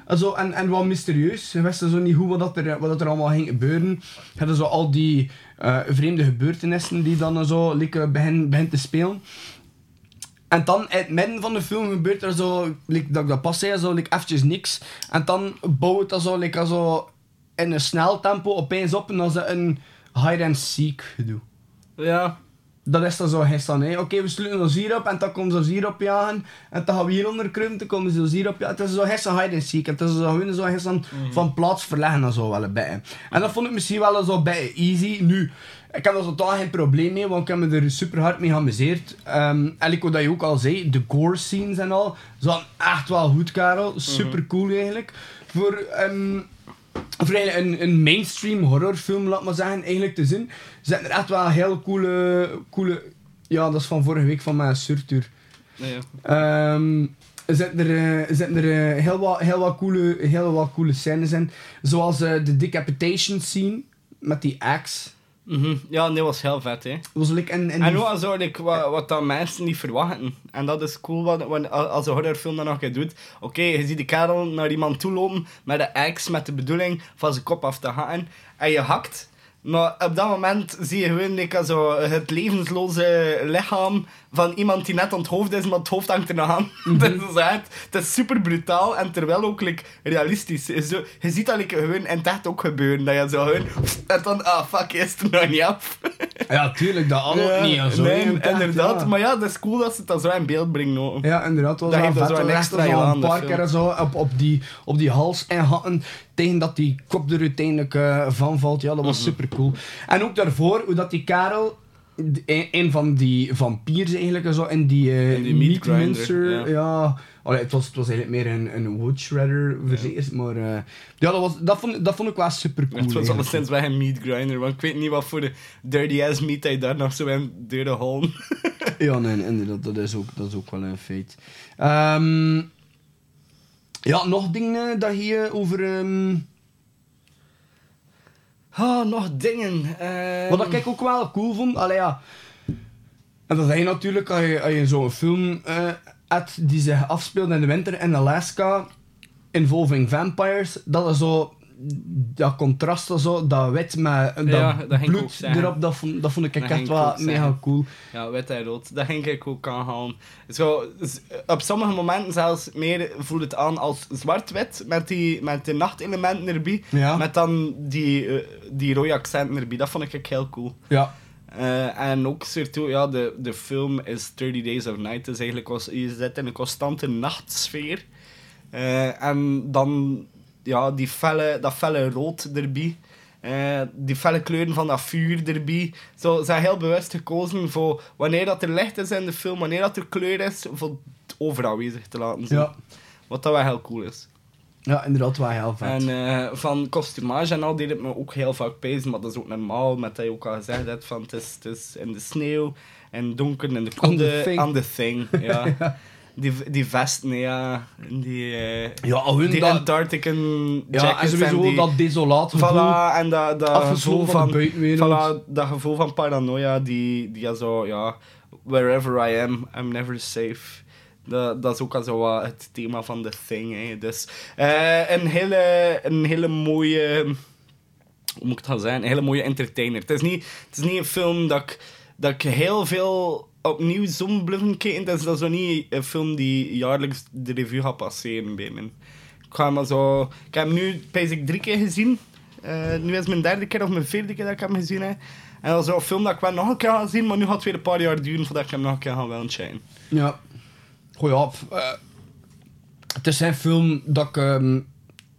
Also, en, en wat mysterieus. Je wist zo niet goed wat, er, wat er allemaal ging gebeuren. Je had zo al die eh, vreemde gebeurtenissen die dan zo like, begin, te spelen. En dan in het midden van de film gebeurt er zo, like, dat ik dat pas zei, zo like, eventjes niks. En dan bouwt dat zo, like, zo in een snel tempo opeens op en dan is een hide-and-seek gedoe. Ja. Dat is dan zo gisteren. Oké, we sluiten ons hier op en dan komen ze ons hier op jagen. En dan gaan we hier onder kruipen, dan komen ze ons hier op jagen. Het is zo gisteren hide and seek. Het is zo gewoon zo gisteren van plaats verleggen en zo wel een beetje. En dat vond ik misschien wel zo bij easy. Nu, ik heb er totaal geen probleem mee, want ik heb me er super hard mee geamuseerd. Ehm en ik wat je ook al zei, de gore scenes en al, zijn echt wel goed, Karel. Super cool eigenlijk. Voor, ehm, eigenlijk een, een mainstream horrorfilm, laat maar zeggen, eigenlijk te zien, zijn er echt wel heel coole, coole... Ja, dat is van vorige week van mijn surtuur. ja. Ehm zitten er, eh, zitten er eh, heel, wat, heel, wat coole, heel wat coole scènes in. Zoals eh, de decapitation scene met die axe. Mhm. Ja, nee, was heel vet, hè. Was like En ook zo, like, wat, wat dan mensen niet verwachten. En dat is cool wat, wat- als een horrorfilm dat nog een doet. Oké, je ziet die kerel naar iemand toe lopen met de axe met de bedoeling van zijn kop af te hakken. En je hakt. Maar op dat moment zie je gewoon like, zo het levensloze lichaam van iemand die net aan het hoofd is, maar het hoofd hangt er nog aan. dat is echt, het is super brutaal en terwijl ook like, realistisch. Is Zo, je ziet dat like, gewoon in het echt ook gebeuren. Dat je zo gewoon... En dan, ah fuck, is het er nog niet af. Ja, tuurlijk, dat allemaal Ja, niet. Zo, nee, inderdaad. ja. Maar ja, dat is cool dat ze dan zo in beeld brengen. Ja, inderdaad. Was Dat vet. zo een Dat extra zo een paar keer zo op, op, die, op die hals inhatten tegen dat die kop er uiteindelijk eh, van valt. Ja, dat was Mhm. super cool. En ook daarvoor, hoe dat die Karel, een, een van die vampiers eigenlijk, zo in die, eh In die meat grinder, mincer, ja. ja. Allee, het, was, het was eigenlijk meer een, een wood shredder, verzekerd, maar eh, ja, dat, was, dat, vond, dat vond ik wel super cool. Het was alleszins wel een meat grinder, want ik weet niet wat voor de dirty ass meat hij daar nog zo in door de hole. Ja, nee, inderdaad, dat is ook, dat is ook wel een feit. Ehm, ja, nog dingen dat je over... ehm, Oh, nog dingen. Wat ik ook wel cool vond, allee ja. En dat is natuurlijk als je, je zo'n film eh hebt die zich afspeelt in de winter in Alaska, involving vampires, dat is zo. Dat contrast, zo, dat wit met dat, Ja, bloed erop, dat vond, dat vond ik Dat echt wel mega cool. Ja, wit en rood. Dat ging ik ook aanhalen. Zo, z- op sommige momenten zelfs meer voelt het aan als zwart-wit, met, die, met de nachtelementen erbij. Ja. Met dan die, eh, die rode accenten erbij. Dat vond ik heel cool. Ja. Eh, en ook surtout, ja, de, de film is 30 Days of Night. Dus eigenlijk was, je zit in een constante nachtsfeer. Eh, en dan ja, die felle, dat felle rood erbij. Eh, die felle kleuren van dat vuur erbij. Zo, ze zijn heel bewust gekozen voor wanneer dat er licht is in de film, wanneer dat er kleur is, voor het overal aanwezig te laten zien. Ja. Wat dat wel heel cool is. ja, inderdaad wel heel vet. En eh, van kostumage en al deed het me ook heel vaak pezen, maar dat is ook normaal, met dat je ook al gezegd hebt van het is, het is in de sneeuw, en donker, in de the thing. aan de thing. Ja. Die, die vesten, ja. Die, eh ja, hun die dat, Antarctican ja, en sowieso die, dat desolaat gevoel. Voilà, en dat, dat gevoel van de van, buitenwereld. voilà, dat gevoel van paranoia, die, die ja zo, ja, wherever I am, I'm never safe. Dat, dat is ook al zo wat het thema van The Thing. Hè. Dus eh, een, hele, een hele mooie, hoe moet ik het gaan zeggen, een hele mooie entertainer. Het is niet, het is niet een film dat ik, dat ik heel veel opnieuw zo'n blijven kijken. Dat is, is zo niet een film die jaarlijks de revue gaat passeren bij me. Ik, ga maar zo, ik heb hem nu ik drie keer gezien. Eh, nu is het mijn derde keer of mijn vierde keer dat ik hem gezien heb. En dat is zo'n film dat ik wel nog een keer ga zien, maar nu gaat het weer een paar jaar duren voordat ik hem nog een keer ga willen checken. Ja. Ja, pff, eh, het is een film dat ik ehm,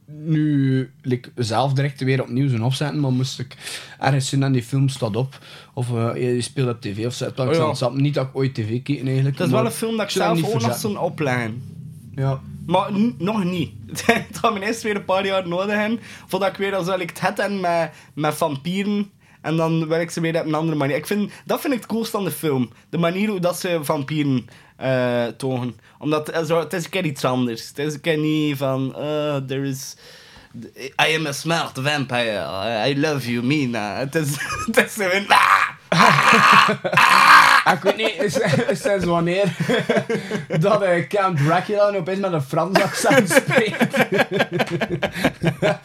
nu like, zelf direct weer opnieuw zijn opzetten, maar moest ik ergens zien en die film staat op. Of eh, je speelt op tv of zo. Oh, ja. niet dat ik ooit tv keek eigenlijk. Dat is wel een film dat ik zelf ook nog zo'n opleggen. Ja. Maar nog niet. het gaat me eerst weer een paar jaar nodig hebben. Voordat ik weer als ik het heb en met, met vampieren. En dan ik ze weer op een andere manier. Ik vind, dat vind ik het coolste aan de film. De manier hoe dat ze vampieren eh tonen. Omdat het, zo, het is een keer iets anders. Het is een keer niet van... Uh, there is... I am a smart vampire. I love you, Mina. Het is... Het is zo een... Ah, ik weet niet, sinds wanneer dat eh, Count Dracula nu opeens met een Frans accent spreekt.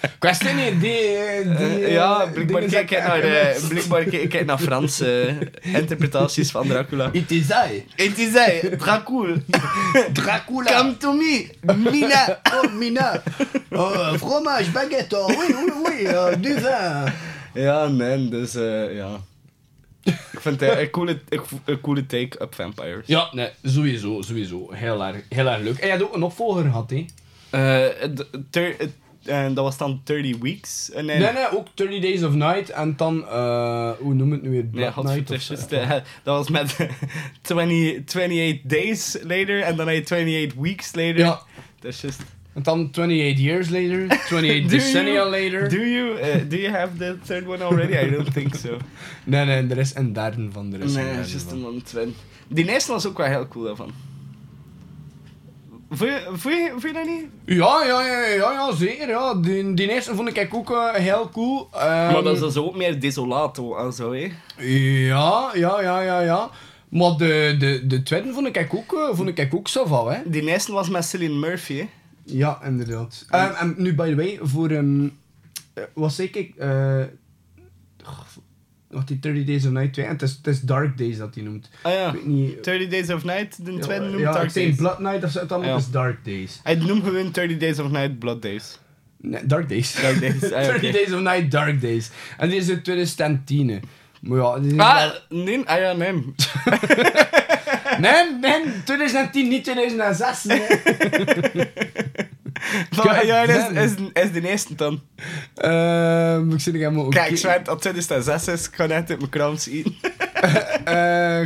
ik wist het niet, die... eh, die Eh, ja, blijkbaar kijk ik naar, blijkbaar kijk naar Franse interpretaties van Dracula. Het is hij. Het is hij, Dracula. Dracula. Come to me, Mina. Oh, Mina. Oh, fromage, baguette, oh, oui, oui, oui, uh, du vin. Ja, nee, dus eh, ja. Ik vind het een coole, een- coole take op vampires. Ja, nee, sowieso, sowieso. Heel erg, heel erg leuk. En je had ook een opvolger gehad, hè? Eh, en dat was dan 30 Weeks. En, Nee, nee, ook 30 Days of Night en dan, eh, hoe noem het nu weer? Black had Night of dat was met 20, 28 days later en dan heb je 28 weeks later. Ja. Dat is juist. En dan 28 years later, 28 Do decennia later. Do you, uh, do you have the third one already? I don't think so. Nee, nee, er is een derde van. Er is Nee, het is just van. een man twin. Die eerste was ook wel heel cool daarvan. Voel je, je, dat niet? Ja, ja, ja, ja, ja, zeker. Ja. Die, die eerste vond ik ook eh, heel cool. Ehm, maar dat is dus ook meer desolato en zo, hè? Ja, ja, ja, ja, ja. Maar de, de, de tweede vond ik ook, eh, vond ik ook zo van, hè. Die eerste was met Cillian Murphy, hè? Ja, inderdaad. Ehm, en nu, by the way, voor... eh, wat zei ik? eh wat die 30 Days of Night 2. En het is, het is Dark Days dat hij noemt. Ah ja. Ik weet niet... 30 Days of Night, de tweede noemt ja, Dark ik Days. Blood Night of zo, Ja. het is Dark Days. Hij noemt gewoon 30 Days of Night Blood Days. Nee, Dark Days. Dark Days, ah, 30 oké. Days of Night, Dark Days. En die is uit 2010. hè. Maar ja, die is Ah, nee, ah ja, nee. Nee, nee, 2010, niet 2006. Nee. Ja, is, is, is de eerste dan. Ehm, ik zit er helemaal... Kijk, ik zweer dat 2006 is, ik ga net uit mijn krant zien. Eh,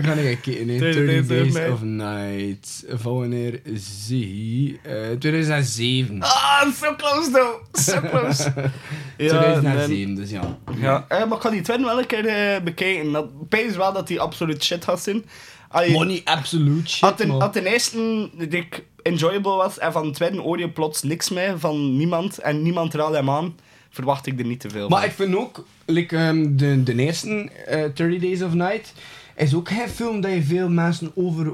ga ik kijken. Nee. 30 30 Days of Days Night. of Night. Van wanneer zie? Eh 2007. Ah, so close though. So close. ja, 2007, dus ja. Ja, eh, maar ik ga die twin wel een keer eh, bekijken. Dat wel dat die absoluut shit had zijn. Allee, niet absoluut shit, Had de, maar- had de eerste enjoyable was en van de tweede hoor je plots niks meer van niemand en niemand raadt hem aan, verwacht ik er niet te veel Maar van. ik vind ook, like, ehm, de, de eerste eh 30 Days of Night is ook geen film dat je veel mensen over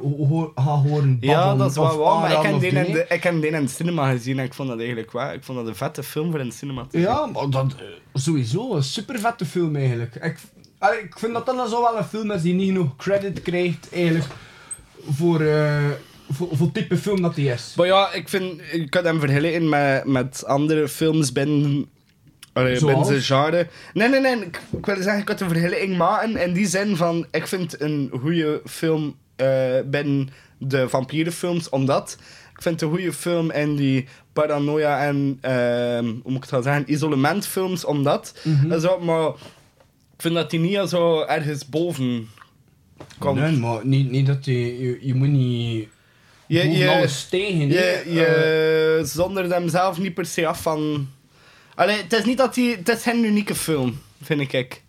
gaat horen ja, dat is wel waar, maar ik heb, die in de, ik heb die in het cinema gezien en ik vond dat eigenlijk wel. Ik vond dat een vette film voor in het cinema te zien. Ja, maar dat, eh, sowieso een super vette film eigenlijk. Ik, allee, ik vind dat dat dan zo wel een film is die niet genoeg credit krijgt eigenlijk voor, eh voor, voor het type film dat hij is. Maar ja, ik vind, ik kan hem vergelijken met, met andere films binnen, allee, binnen zijn genre. Nee, nee, nee, ik, ik wil zeggen, ik kan een vergelijking maken in die zin van, ik vind een goede film eh binnen de vampierenfilms, omdat ik vind een goede film in die paranoia en, ehm, hoe moet ik het gaan zeggen, isolementfilms, omdat. Mhm. En zo, maar ik vind dat die niet zo ergens boven komt. Nee, maar niet, niet dat je, je, je moet niet Je- boven je- alles tegen. hè. Je, je Eh, zondert hem zelf niet per se af van... Allee, het is niet dat hij... Het is geen unieke film, vind ik.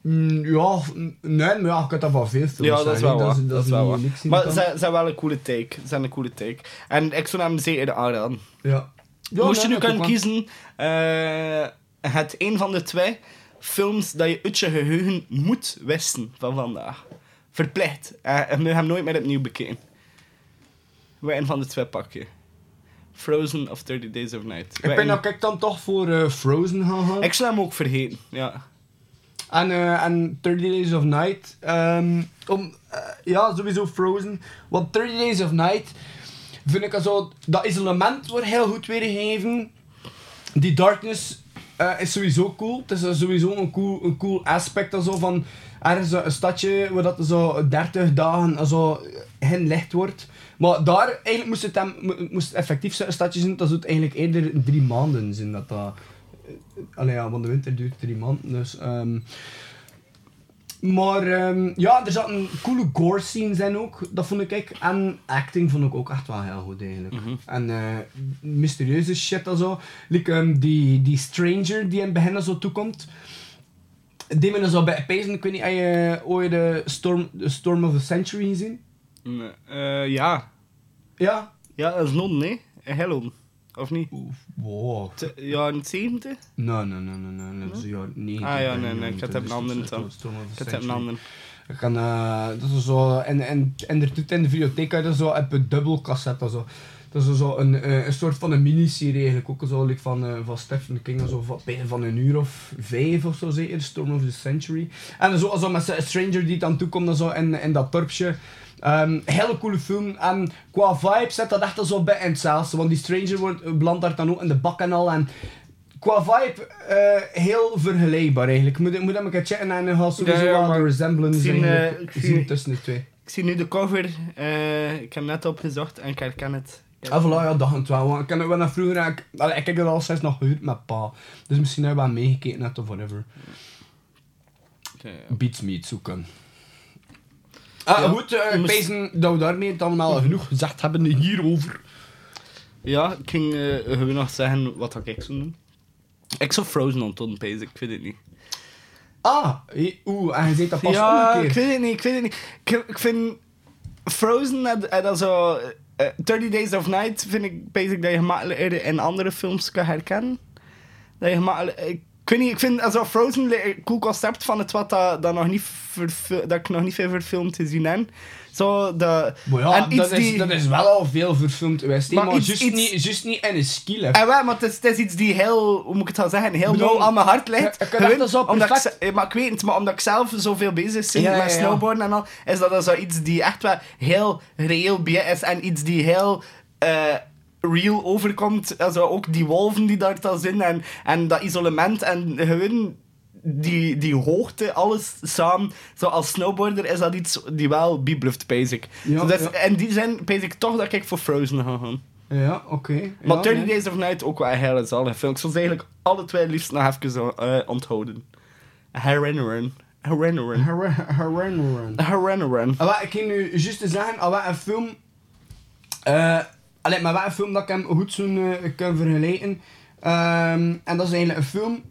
mm, ja, nee, maar ja, ik had dat van veel films Ja, dat is wel waar. Dat, Dat is wel niet waar. niks in Maar ze zijn wel een coole take. Zijn een coole take. En ik zou hem zeker aanraden. Ja. Ja, Moest je nu kunnen kiezen... eh, het een van de twee films dat je uit je geheugen moet wisten van vandaag. Verplicht. Eh, en we hem nooit meer opnieuw bekeken. Een van de twee pak je? Frozen of 30 Days of Night? Ik ben dat ik dan toch voor eh, Frozen gaan gaan. Ik zou hem ook vergeten, ja. En, eh, en 30 Days of Night. ehm, om, ja, sowieso Frozen. Want 30 Days of Night vind ik zo. Dat isolement wordt heel goed weergegeven. Die darkness eh, is sowieso cool. Het is eh, sowieso een cool, een cool aspect zo van ergens een stadje waar dat zo 30 dagen en zo geen licht wordt. Maar daar eigenlijk moest het, hem, mo- moest het effectief een stadje zijn, dat zou het eigenlijk eerder drie maanden zijn. Dat dat, eh, allee, ja, want de winter duurt drie maanden. Dus, ehm, maar ehm, ja, er zaten coole gore scenes in ook, dat vond ik. En acting vond ik ook echt wel heel goed eigenlijk. En eh, mysterieuze shit en zo. Like, ehm, die, die stranger die in het begin zo toekomt. Die men zo bij Payson, ik weet niet, heb je ooit de Storm, de Storm of the Century gezien? Nee, eh, ja. Ja? Ja, dat is non, nee? Hello. Of niet? Wow. Te- Ja, in het 70? Nee, nee, nee, nee, nee. Dat is ja 90. Ah ja, nee, nee. Ik had het een ander dan. Ik had het een Century. ander. Ik kan, dat is zo, en, en, en er doet in de videotheek je zo op een dubbel cassette. Zo. Dat is zo een, eh, een soort van een miniserie eigenlijk. Ook zo like van, eh, van Stephen King. Zo van, van een uur of vijf of zo zeker. Storm of the Century. En zo, zo met stranger die dan toekomt dan zo in, in dat dorpje. Ehm hele coole film. En qua vibe zit dat echt al zo bij in hetzelfde. Want die stranger wordt, belandt daar dan ook in de bak en al. En qua vibe eh, heel vergelijkbaar eigenlijk. Moet, moet keer checken en dan sowieso Ja, wel de resemblance eh, ik zien zie- tussen de twee. Ik zie nu de cover. eh, ik heb net opgezocht en ik herken het. Ah, voilà, ja, dat het wel. Want ik ken het wel naar vroeger. Ik, allee, ik heb er al sinds nog gehuurd met pa. Dus misschien heb je wel meegekeken net of whatever. Oké, Beats me zoeken. Ah, goed, eh, ik moest- pezen dat we daarmee het allemaal genoeg gezegd hebben hierover. Ja, ik ging eh, gewoon nog zeggen wat dat ik zou doen. Ik zou Frozen ontdoen, pees ik. Ik weet het niet. Ah, oeh, en je zei dat pas ja, omgekeerd. ik weet het niet, ik weet het niet. Ik, ik vind Frozen, en, dat zo... eh, 30 Days of Night vind ik basic dat je gemakkelijker in andere films kan herkennen. Dat je gemakkelijk... Ik, ik weet niet, ik vind also Frozen een cool concept van het wat dat, dat, nog niet dat ik nog niet veel verfilmd te zien heb. Zo, de... Maar ja, en dat, is, die- dat is wel al veel verfilmd geweest. Maar Maar, iets- Niet, juist niet in een skill. En wel, maar het is, het is iets die heel, hoe moet ik het al zeggen, heel nauw aan mijn hart ligt. kunt Gewoon echt zo omdat ik, eh, maar ik weet het, maar omdat ik zelf zoveel bezig ben Ja, met ja. snowboarden en al, is dat zo iets die echt wel heel reëel is en iets die heel eh, real overkomt. Also ook die wolven die daar dan zijn en, en dat isolement en gewoon die, die hoogte, alles samen. Zo als snowboarder is dat iets die wel bibluft, basic. Ja, dus ja. In die zin, basic toch dat ik voor Frozen ga gaan. Ja, oké. Maar ja, 30 nee. Days of Night ook wel een hele zalige film. Ik zou ze eigenlijk alle twee liefst nog even eh, onthouden. Herinneren. Herinneren. Her- Herinneren. Herinneren. Ah, ik ging nu juist zeggen, ah, wat een film... eh allee, maar wat een film dat ik hem goed zo eh, kan vergelijken. Ehm, en dat is eigenlijk een film...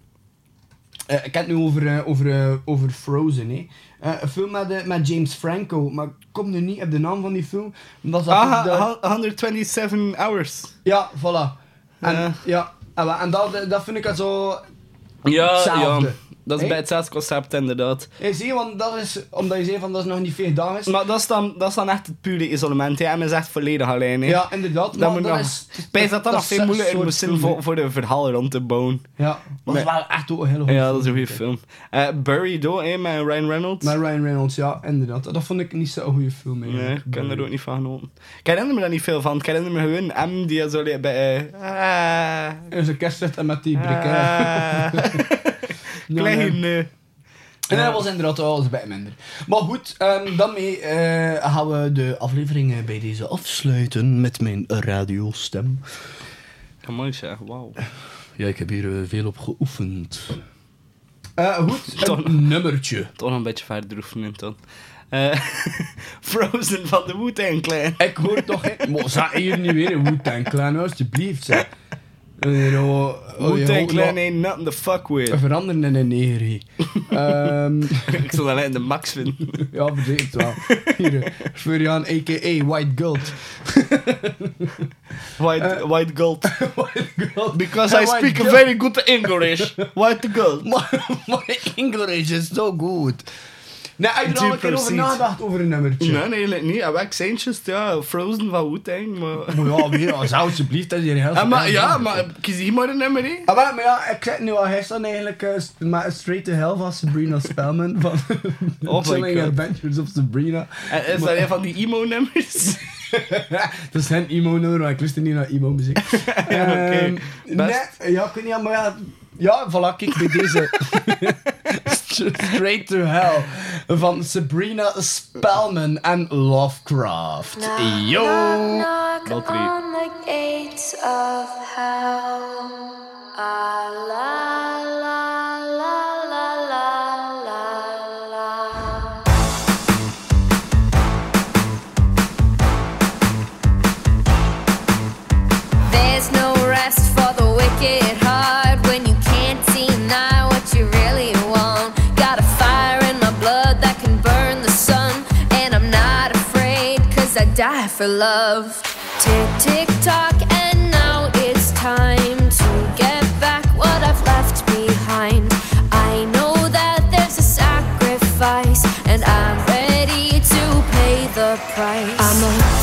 eh, ik heb het nu over, eh, over, eh, over Frozen, hè. Eh, een film met, met James Franco, maar ik kom nu niet op de naam van die film. Dat is Ah, de, ha- 127 hours. Ja, voilà. En, Ja. ja, en, dat, dat vind ik zo... Ja, Hetzelfde. ja. Dat is bij hetzelfde concept, inderdaad. Hey, zie je, want dat is... Omdat je zei van dat is nog niet veel dagen is. Maar dat is dan, dat is dan echt het pure isolement. hè. Men is echt volledig alleen. hè. ja, inderdaad. Dat maar moet dat nog... is... Bij dat dat nog veel moeilijker moest zijn film, voor, voor de verhaal rond te bouwen. Ja, dat is wel echt ook een hele goede Ja, dat is een goede film. Eh Buried ook, hè, met Ryan Reynolds. Met Ryan Reynolds, ja, inderdaad. Dat vond ik niet zo'n goede film. Nee, ik ken er ook niet van genoten. Ik herinner me daar niet veel van. Ik herinner me gewoon M die zo bij... eh, ah, En zijn kerst zit en met die brik. hè. Ja, Klein... nee. eh, En dat was inderdaad wel eens bij minder. Maar goed, ehm daarmee eh, gaan we de aflevering eh, bij deze afsluiten met mijn radiostem. Kan mooi zeggen, wauw. Ja, ik heb hier eh, veel op geoefend. Eh, goed, Toch- een nummertje. Toch nog een beetje verder oefenen dan. Eh, Frozen van de Wu-Tang Clan. Ik hoor toch... hè- Maar zeg hier niet weer een Wu-Tang Clan, alsjeblieft. Zeg. Oh, je Wu-Tang Clan ain't nothing to fuck with. Veranderen in een neger. hè. Ehm, ik zal alleen de max vinden. ja, verzekerd wel. Hier, eh, Florian, a.k.a. White Gold. White, white gold. White Gold. Because I white speak gold. very good English. White gold. My, my English is so good. Nee, heb je er al een keer over nagedacht over een nummertje? Nee, nee, eigenlijk niet. En welk seintjes? Ja, Frozen van Wu-Tang. Maar... Maar ja, weer, als alsjeblieft, dat is hier heel Ja, maar, ja, maar kies hier maar een nummer, hè. Ah, wel, maar ja, ik zit nu al gisteren eigenlijk uh, met Straight to Hell van Sabrina Spellman van Oh Chilling God. Adventures of Sabrina. En is dat een van die emo-nummers? dat is geen emo-nummer, maar ik luister niet naar emo-muziek. Ja, oké. Ehm, Best. nee, ja, ik weet niet, maar ja, Ja, voilà, kijk bij deze. Straight to Hell van Sabrina Spellman en Lovecraft. Yo! Knock Wel drie. on the gates of hell. Ah, for love. Tick, tick, tock, and now it's time to get back what I've left behind. I know that there's a sacrifice, and I'm ready to pay the price.